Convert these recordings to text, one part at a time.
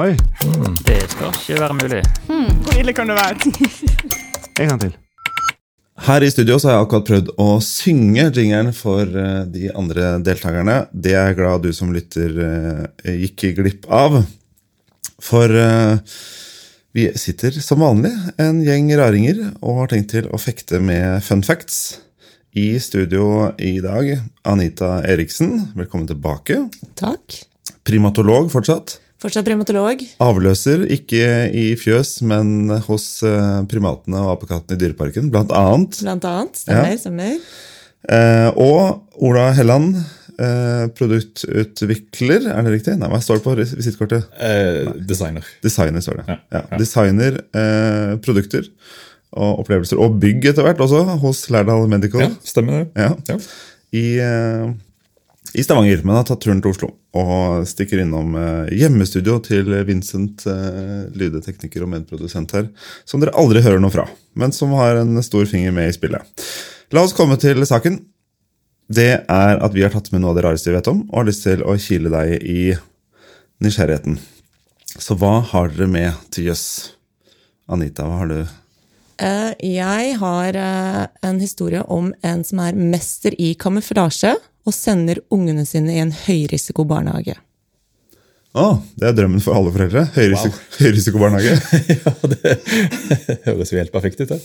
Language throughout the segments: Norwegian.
Oi, Det skal ikke være mulig. Hvor ille kan det være? en gang til. Her i studio så har jeg akkurat prøvd å synge jingeren for eh, de andre deltakerne. Det er jeg glad du som lytter eh, gikk glipp av. For eh, vi sitter som vanlig en gjeng raringer og har tenkt til å fekte med fun facts. I studio i dag, Anita Eriksen, velkommen tilbake. Takk. Primatolog fortsatt. Fortsatt primatolog. Avløser, ikke i fjøs, men hos eh, primatene og apekattene i Dyreparken, blant annet. Blant annet. Stemmer. Ja. stemmer. Eh, og Ola Helland, eh, produktutvikler, er det riktig? Nei, hva står det på visittkortet? Eh, designer. Designer, står det. Ja, Ja, ja. Designer eh, produkter og opplevelser, og bygg etter hvert også, hos Lærdal Medical Ja, stemmer det. Ja. Ja. i, eh, i Stavanger, men har tatt turen til Oslo. Og stikker innom eh, hjemmestudio til Vincent, eh, lydtekniker og medprodusent her, som dere aldri hører noe fra, men som har en stor finger med i spillet. La oss komme til saken. Det er at vi har tatt med noe av det rareste vi vet om, og har lyst til å kile deg i nysgjerrigheten. Så hva har dere med til jøss? Anita, hva har du? Eh, jeg har en historie om en som er mester i kamuflasje, og sender ungene sine i en høyrisiko barnehage. Å, det er drømmen for alle foreldre. Høyrisiko, høyrisikobarnehage. ja, det høres jo helt perfekt ut. Det.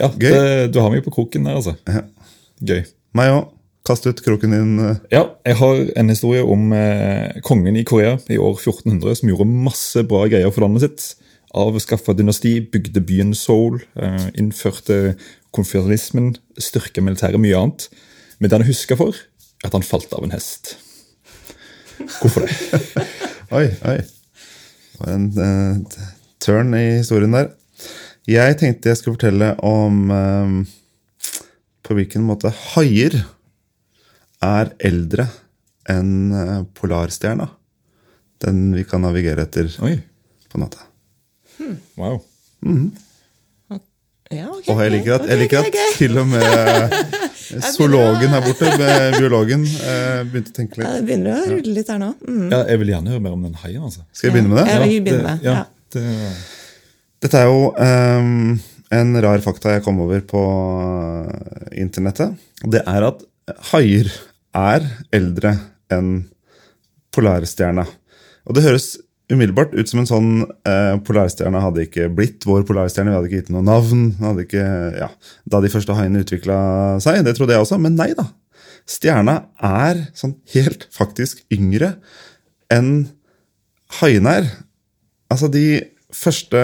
Ja, Gøy. det, Du har meg på kroken der, altså. Ja. Gøy. Meg òg. Kast ut kroken din. eh. Ja, jeg har en historie om eh, kongen i Korea i år 1400 som gjorde masse bra greier for landet sitt. Avskaffa dynasti, bygde byen Seoul, eh, innførte konføderalismen, styrka militæret, mye annet. Men det han er huska for, er at han falt av en hest. Hvorfor det? Oi, oi. Det var en uh, turn i historien der. Jeg tenkte jeg skulle fortelle om um, på hvilken måte haier er eldre enn eh, polarstjerna. Den vi kan navigere etter Oi, på natta. wow. Ja, okay, Og jeg liker at, okay, jeg liker at ok. til og med zoologen her borte, biologen, eh, begynte å tenke Ja, litt. Det begynner å rulle litt her nå. Mm. Ja, jeg vil gjerne høre mer om den haien. altså. Skal jeg begynne med det? Ja, jeg vil begynne med. ja, Ja. det, Dette er jo um, en rar fakta jeg kom over på eh, internettet. Det er at haier er eldre enn polarstjerna. Og det høres umiddelbart ut som en sånn eh, Polarstjerna hadde ikke blitt vår polarstjerne. Vi hadde ikke gitt noe navn. Ikke, ja, da de første haiene utvikla seg. Det trodde jeg også, men nei da. Stjerna er sånn helt faktisk yngre enn haiene er. Altså, de første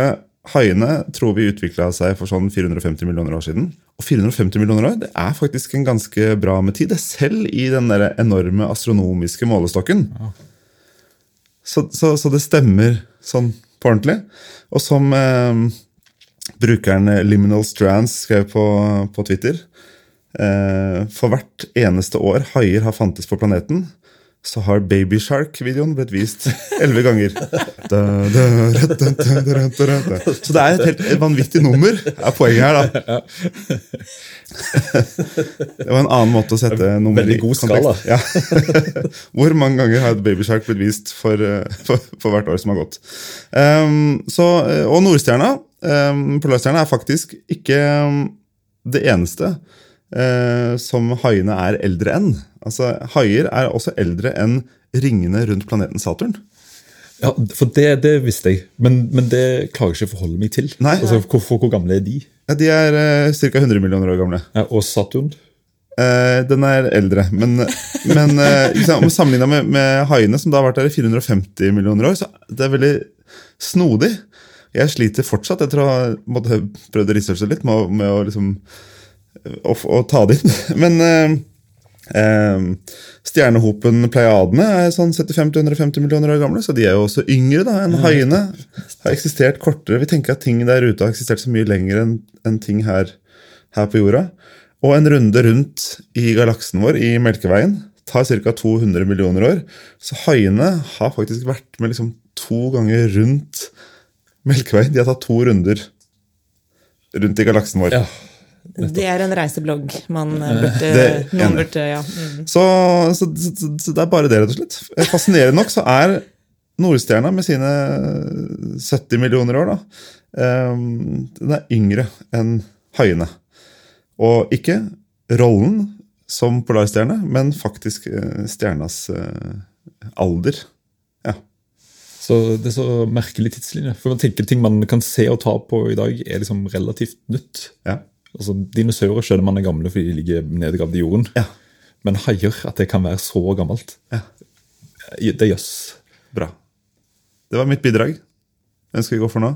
haiene tror vi utvikla seg for sånn 450 millioner år siden. Og 450 millioner år det er faktisk en ganske bra med tid, selv i den der enorme astronomiske målestokken. Så, så, så det stemmer sånn på ordentlig. Og som eh, brukeren Liminal Strands skrev på, på Twitter eh, For hvert eneste år haier har fantes på planeten, så har Baby Shark-videoen blitt vist elleve ganger. Så det er et helt vanvittig nummer, er poenget her, da. Det var en annen måte å sette nummer i god kontekst. Ja. Hvor mange ganger har Baby Shark blitt vist for, eh, for, for hvert år som har gått? Um, så, eh, og Nordstjerna, um, Polarstjerna, er faktisk ikke um, det eneste eh, som haiene er eldre enn. Altså, Haier er også eldre enn ringene rundt planeten Saturn. ja, For det, det visste jeg, men, men det klarer jeg ikke å forholde meg til. Nei. Altså, hvor, hvor, gamle er de? Ja, de er eh, ca. 100 millioner år gamle. Ja, og Saturn? Eh, den er eldre, men, men uh, sammenligna med, med haiene, som da har vært der i 450 millioner år, så det er veldig snodig. Jeg sliter fortsatt etter å ha måtte, prøvd å researche litt med, med å liksom å, å ta det inn. Men eh, eh, stjernehopen Pleiadene er sånn 75-150 millioner år gamle, så de er jo også yngre da enn haiene. Har eksistert kortere. Vi tenker at ting der ute har eksistert så mye lenger enn en ting her, her på jorda. Og en runde rundt i galaksen vår, i Melkeveien, tar ca. 200 millioner år. Så haiene har faktisk vært med liksom to ganger rundt Melkeveien. De har tatt to runder rundt i galaksen vår. Ja. Det er en reiseblogg man eh, burde, Det- noen burde ja. Mm. Så, så, så, så det er bare det, rett og slett. Fascinerende nok så er Nordstjerna med sine 70 millioner år, da, eh, den er yngre enn haiene. Og ikke rollen som polarstjerne, men faktisk eh, stjernas eh, alder. Ja. Så Det er så merkelig tidslinje. For man tenker Ting man kan se og ta på i dag, er liksom relativt nytt. ja. Altså, Dinosaurer skjønner man er gamle fordi de ligger nedgravd i jorden. Ja. Men haier, at det kan være så gammelt, Ja. det jøss. Yes. Bra. Det var mitt bidrag. Hvem skal vi gå for nå?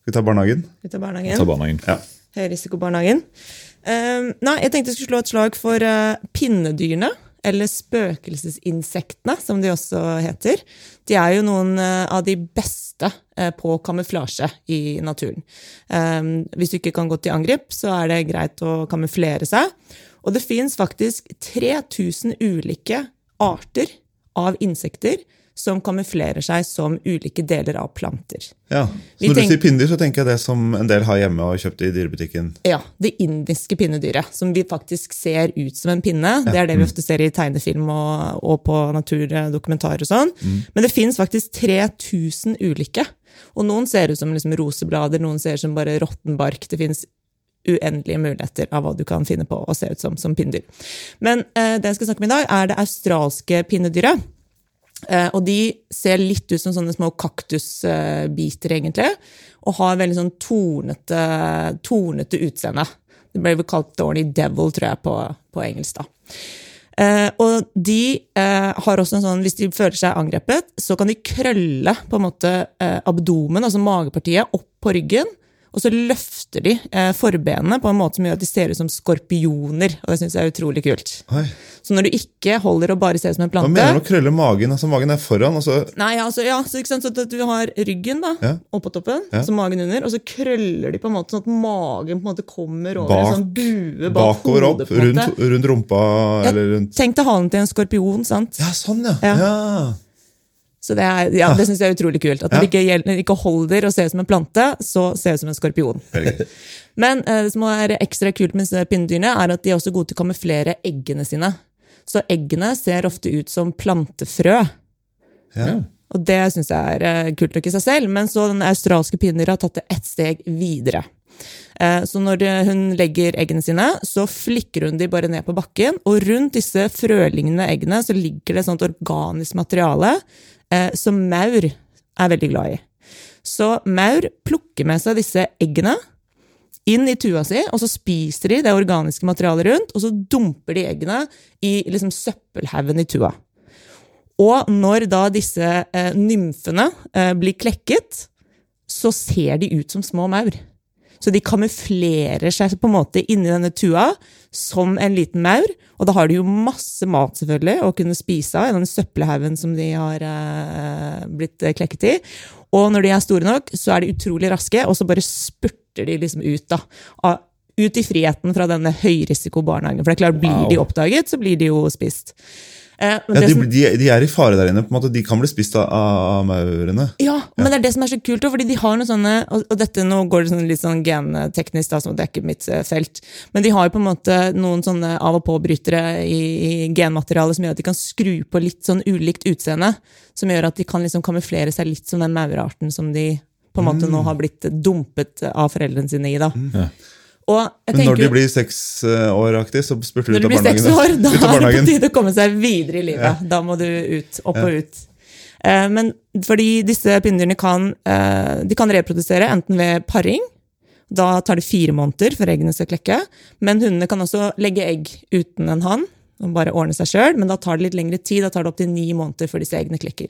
Skal vi ta barnehagen? Vi tar barnehagen. Ta barnehagen. barnehagen. Ja. Høyrisikobarnehagen. Uh, nei, jeg tenkte jeg skulle slå et slag for uh, pinnedyrene. Eller spøkelsesinsektene, som de også heter. De er jo noen eh, av de beste eh, på kamuflasje i naturen. Um, hvis du ikke kan gå til angrep, så er det greit å kamuflere seg. Og det fins faktisk 3000 ulike arter av insekter som kamuflerer seg som ulike deler av planter. Ja. Så når du sier pinnedyr, så tenker jeg det som en del har hjemme og kjøpt i dyrebutikken. Ja, det indiske pinnedyret, som vi faktisk ser ut som en pinne. Det er det vi ofte ser i tegnefilm og, og på naturdokumentarer og sånn. Men det fins faktisk 3000 ulike. Og noen ser ut som liksom roseblader, noen ser ut som bare råtten bark. Det fins uendelige muligheter av hva du kan finne på å se ut som som pinnedyr. Men eh, det jeg skal snakke om i dag, er det australske pinnedyret. Eh, og de ser litt ut som sånne små kaktusbiter, egentlig. Og har veldig sånn tornete, tornete utseende. Det ble vel kalt Dorny Devil, tror jeg, på, på engelsk. da. Eh, og de eh, har også en sånn, hvis de føler seg angrepet, så kan de krølle på en måte eh, abdomen, altså magepartiet, opp på ryggen. Og så løfter de eh, forbenene på en måte som gjør at de ser ut som skorpioner. Og det syns jeg er utrolig kult. Oi. Så når du ikke holder og bare ser ut som en plante Hva mener du å krølle magen? Altså Magen er foran, og så Nei, altså, ja, så, så du har ryggen da, Ja. oppå toppen, Ja. så magen under, og så krøller de på en måte sånn at magen på en måte kommer over Bak- en sånn bue bak bakover opp, hodet. på en rundt, rundt rumpa Ja, eller rundt Tenk deg halen til en skorpion, sant? Ja, sånn, ja. Ja. Så det, er, ja, det syns jeg er utrolig kult. At Ja. når du ikke, ikke holder å se ut som en plante, så ser det ut som en skorpion. Men eh, det som er ekstra kult med pinnedyrene, er at de er også gode til å kamuflere eggene sine. Så eggene ser ofte ut som plantefrø. Ja. Og det syns jeg er eh, kult nok i seg selv, men så den australske pinnedyra har tatt det ett steg videre. Eh, Så når hun legger eggene sine, så flikker hun de bare ned på bakken, og rundt disse frølignende eggene så ligger det et sånt organisk materiale eh, som maur er veldig glad i. Så maur plukker med seg disse eggene inn i tua si, og så spiser de det organiske materialet rundt, og så dumper de eggene i liksom søppelhaugen i tua. Og når da disse eh, nymfene eh, blir klekket, så ser de ut som små maur. Så de kamuflerer seg på en måte inni denne tua som en liten maur. Og da har de jo masse mat selvfølgelig å kunne spise av i den søppelhaugen som de har eh, blitt klekket i. Og når de er store nok, så er de utrolig raske, og så bare spurter de liksom ut. da, av, ut i friheten fra denne høyrisikobarnehagen. For det er klart, blir Wow. de oppdaget, så blir de jo spist. Eh, Ja, de, som- de, de er i fare der inne. på en måte De kan bli spist av, av maurene. Ja, men det er det som er så kult, fordi de har noen sånne Og, og dette nå går det sånn litt sånn genteknisk, da, så det er ikke mitt eh, felt. Men de har jo på en måte noen sånne av- og påbrytere i, i genmaterialet som gjør at de kan skru på litt sånn ulikt utseende. Som gjør at de kan liksom kamuflere seg litt som den maurarten som de på en måte nå har blitt dumpet av foreldrene sine i. da. Ja. Men når de blir seks eh, år aktig, så spurter du når ut av blir seks barnehagen. år, da er det på barnehagen. tide å komme seg videre i livet. Da må du ut, opp og ut. Eh, Men fordi disse pinnedyrene kan, eh, de kan reprodusere enten ved paring, da tar det fire måneder før eggene skal klekke, men hundene kan også legge egg uten en hann, og bare ordne seg sjøl, men da tar det litt lengre tid, da tar det opptil ni måneder før disse eggene klekker.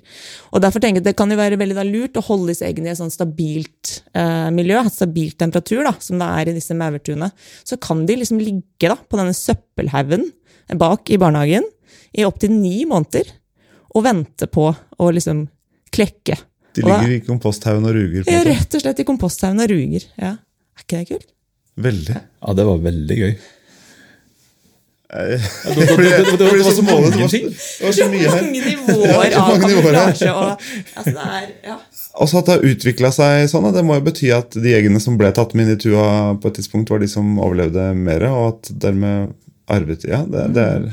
Og derfor tenker jeg at Det kan jo være veldig da lurt å holde disse eggene i et sånn stabilt eh, miljø, et stabilt temperatur, da, som det er i disse maurtuene. Så kan de liksom ligge da, på denne søppelhaugen bak i barnehagen i opptil ni måneder og vente på å liksom klekke. De ligger da- i komposthaugen og ruger. på Ja, rett og slett i komposthaugen og ruger. Ja. Er ikke det kult? Veldig. ja, det var veldig gøy. Det- var så så mange det var- ting. Det var så. Mange nivåer av kamuflasje. Og, altså, det er, ja. Også at det har utvikla seg sånn, det må jo bety at de eggene som ble tatt med inn i tua på et tidspunkt, var de som overlevde mer, og at dermed arvet Ja, det, det er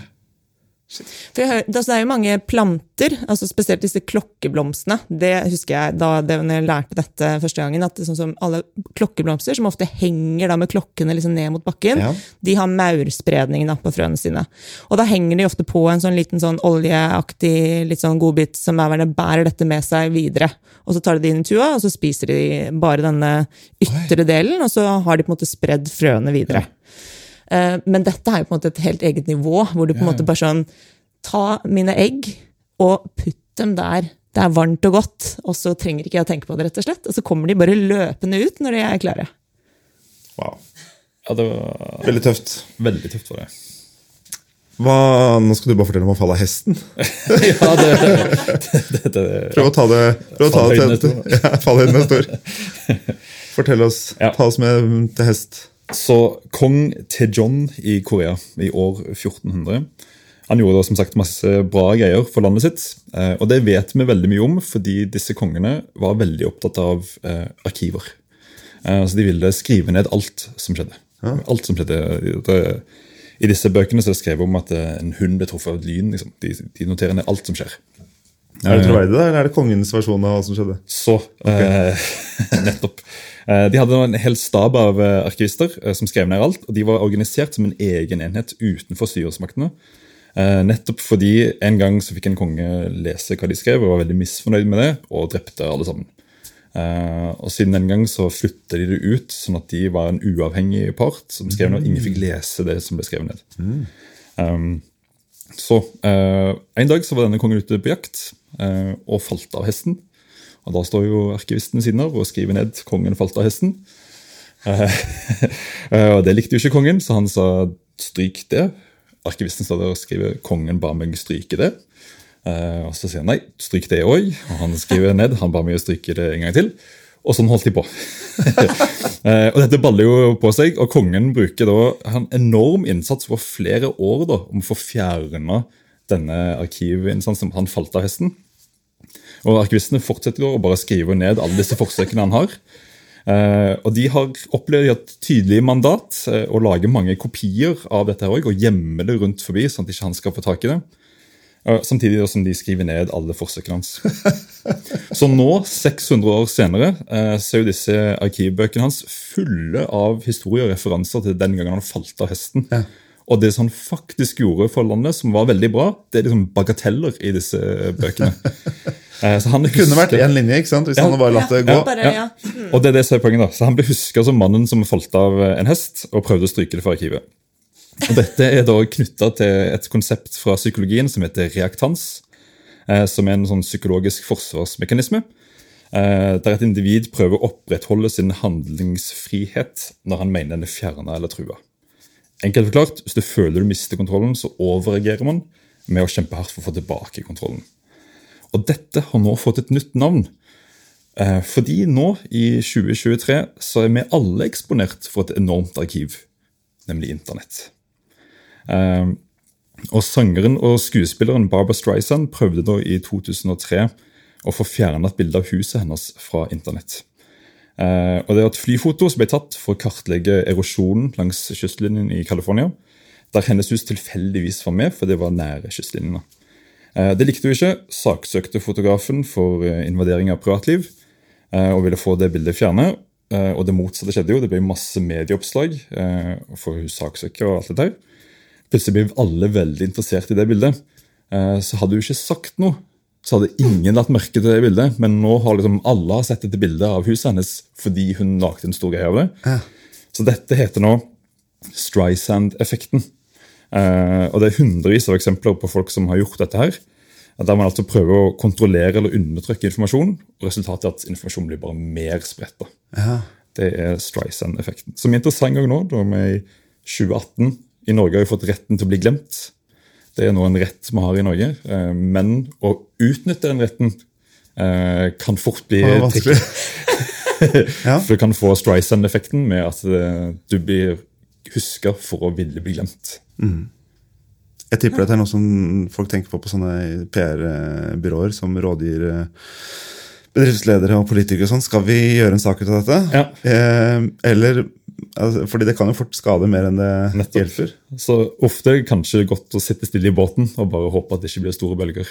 For altså det er jo mange planter, altså spesielt disse klokkeblomstene. Det husker jeg da det, jeg lærte dette første gangen. at det sånn som Alle klokkeblomster, som ofte henger da med klokkene liksom ned mot bakken, Ja. de har maurspredning på frøene sine. Og da henger de ofte på en sånn liten sånn oljeaktig litt sånn godbit som maurene bærer dette med seg videre. Og så tar de det inn i tua, og så spiser de bare denne ytre delen, og så har de på en måte spredd frøene videre. Eh, Men dette er jo på en måte et helt eget nivå, hvor du på en måte bare sånn Ta mine egg og putt dem der det er varmt og godt, og så trenger ikke jeg å tenke på det, rett og slett. Og så kommer de bare løpende ut når de er klare. Wow. Ja, det var Veldig tøft. veldig tøft for deg. Hva, nå skal du bare fortelle om å falle av hesten. ja, det, det, det, det, Prøv å ta det, prøv å ta det til ja, Fallhøyden er stor. Fortell oss. Ja. Ta oss med til hest. Så kong Tejon i Korea i år 1400 han gjorde da som sagt masse bra greier for landet sitt. eh, Og det vet vi veldig mye om, fordi disse kongene var veldig opptatt av eh, arkiver. Eh, Så de ville skrive ned alt som skjedde. Alt som skjedde. Det, I disse bøkene så er det skrevet om at eh, en hund ble truffet av et lyn. Liksom. De, de noterer ned alt som skjer. Er det troverdig, da, eller er det kongens versjon av hva som skjedde? Så eh, Nettopp. Eh, De hadde en hel stab av eh, arkivister eh, som skrev ned alt. og De var organisert som en egen enhet utenfor styresmaktene. Eh, Nettopp fordi en gang så fikk en konge lese hva de skrev, og var veldig misfornøyd med det, og drepte alle sammen. Eh, og Siden den gang så flytta de det ut, sånn at de var en uavhengig part som skrev ned. Ingen fikk lese det som ble skrevet ned. Um, så eh, En dag så var denne kongen ute på jakt eh, og falt av hesten. Og Da står jo arkivisten ved siden av og skriver ned 'kongen falt av hesten'. Eh, eh, og Det likte jo ikke kongen, så han sa 'stryk det'. Arkivisten står der og skriver 'kongen ba meg stryke det'. Eh, og Så sier han nei, stryk det òg. Og han skriver ned 'han ba meg stryke det en gang til'. Og sånn holdt de på. Eh, og Dette baller jo på seg, og kongen bruker da en enorm innsats over flere år da, om å få fjerna denne arkivinstansen. Han falt av hesten. Og Arkivistene fortsetter å bare skrive ned alle disse forsøkene han har. Eh, og De har opplevd et tydelig mandat eh, å lage mange kopier av dette her også, og gjemme det rundt forbi, sånn at ikke han skal få tak i det. Eh, Samtidig som de skriver ned alle forsøkene hans. Så nå, 600 år senere, eh, så er jo disse arkivbøkene hans fulle av historier og referanser til den gangen han falt av hesten. Og det som han faktisk gjorde for landet, som var veldig bra, det er liksom bagateller i disse bøkene. Eh, Så han Det kunne vært én linje, ikke sant? hvis Ja. han hadde bare latt det gå. Bare, ja. og det er det som er poenget da. Så Han ble huska som mannen som falt av en hest og prøvde å stryke det fra arkivet. Dette er da knytta til et konsept fra psykologien som heter reaktans. eh, Som er en sånn psykologisk forsvarsmekanisme. eh, Der et individ prøver å opprettholde sin handlingsfrihet når han mener den er fjerna eller trua. Enkelt forklart, Hvis du føler du mister kontrollen, så overreagerer man med å kjempe hardt for å få tilbake kontrollen. Og dette har nå fått et nytt navn. Eh, Fordi nå, i 2023, så er vi alle eksponert for et enormt arkiv, nemlig Internett. Eh, Og Sangeren og skuespilleren Barbara Streisand prøvde da i 2003 å få fjernet bildet bilde av huset hennes fra Internett. Eh, og Det var et flyfoto som ble tatt for å kartlegge erosjonen langs kystlinjen i California. Der hennes hus tilfeldigvis var med, for det var nære kystlinjene. Eh, Det likte hun ikke. Saksøkte fotografen for eh, invadering av privatliv eh, og ville få det bildet fjernet. Og det motsatte skjedde jo. Det ble masse medieoppslag eh, for hun saksøker og alt det der. Plutselig ble alle veldig interessert i det bildet. Eh, Så hadde hun ikke sagt noe, så hadde ingen lagt merke til det bildet. Men nå har liksom alle sett dette bildet av huset hennes fordi hun lagde en stor greie av det. Så dette heter nå Streisand-effekten. Eh, og det er hundrevis av eksempler på folk som har gjort dette her. Der man altså prøver å kontrollere eller undertrykke informasjon, og resultatet er at informasjon blir bare mer spredt. Det er Streisand-effekten. Som er interessant nå, da vi i 2018 i Norge har vi fått retten til å bli glemt. Det er nå en rett vi har i Norge. eh, Men å utnytte den retten eh, kan fort bli Det vanskelig. Ja. For du kan få Streisand-effekten med at eh, du blir huska for å ville bli glemt. Jeg tipper det er noe som folk tenker på på sånne PR-byråer som rådgir bedriftsledere og politikere. og sånn. Skal vi gjøre en sak ut av dette? Ja. Eh, eller Altså, fordi det kan jo fort skade mer enn det Nettopp. hjelper. Så ofte er det kanskje godt å sitte stille i båten og bare håpe at det ikke blir store bølger.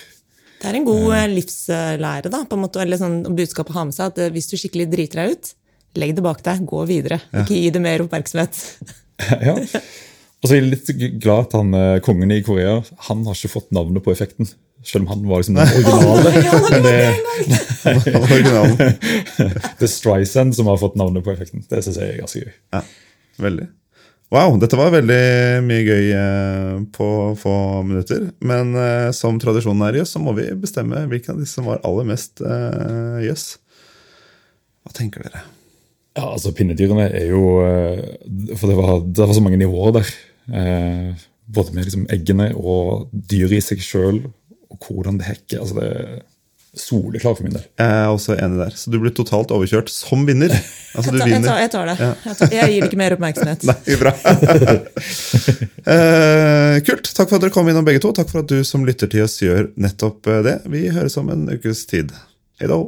Det er en god eh, livslære, da, på en måte, eller sånn budskap å ha med seg. At eh, hvis du skikkelig driter deg ut, legg det bak deg, gå videre. Ikke gi det mer oppmerksomhet. ja. Og så er jeg litt glad at han eh, kongen i Korea han har ikke fått navnet på effekten. Selv om han var liksom den originale. Men det, det er Streisand som har fått navnet på effekten. Det synes jeg er ganske gøy. Ja, veldig. Wow, dette var veldig mye gøy eh, på få minutter. Men eh, som tradisjonen er i oss, så må vi bestemme hvilken av disse som var aller mest eh, jøss. Hva tenker dere? Ja, altså Pinnedyrene er jo eh, For det var, det var så mange nivåer der. Eh, både med liksom eggene og dyret i seg sjøl, og hvordan det hekker. altså det er Soleklar for min del. Jeg er også enig der. Så du blir totalt overkjørt som vinner. Altså, Jeg tar, jeg vinner. tar, jeg tar det. Jeg, tar, jeg gir det ikke mer oppmerksomhet. Nei, bra. uh, kult. Takk for at dere kom innom begge to. Takk for at du som lytter til oss gjør nettopp eh, det. Vi høres om en ukes tid. Hei da.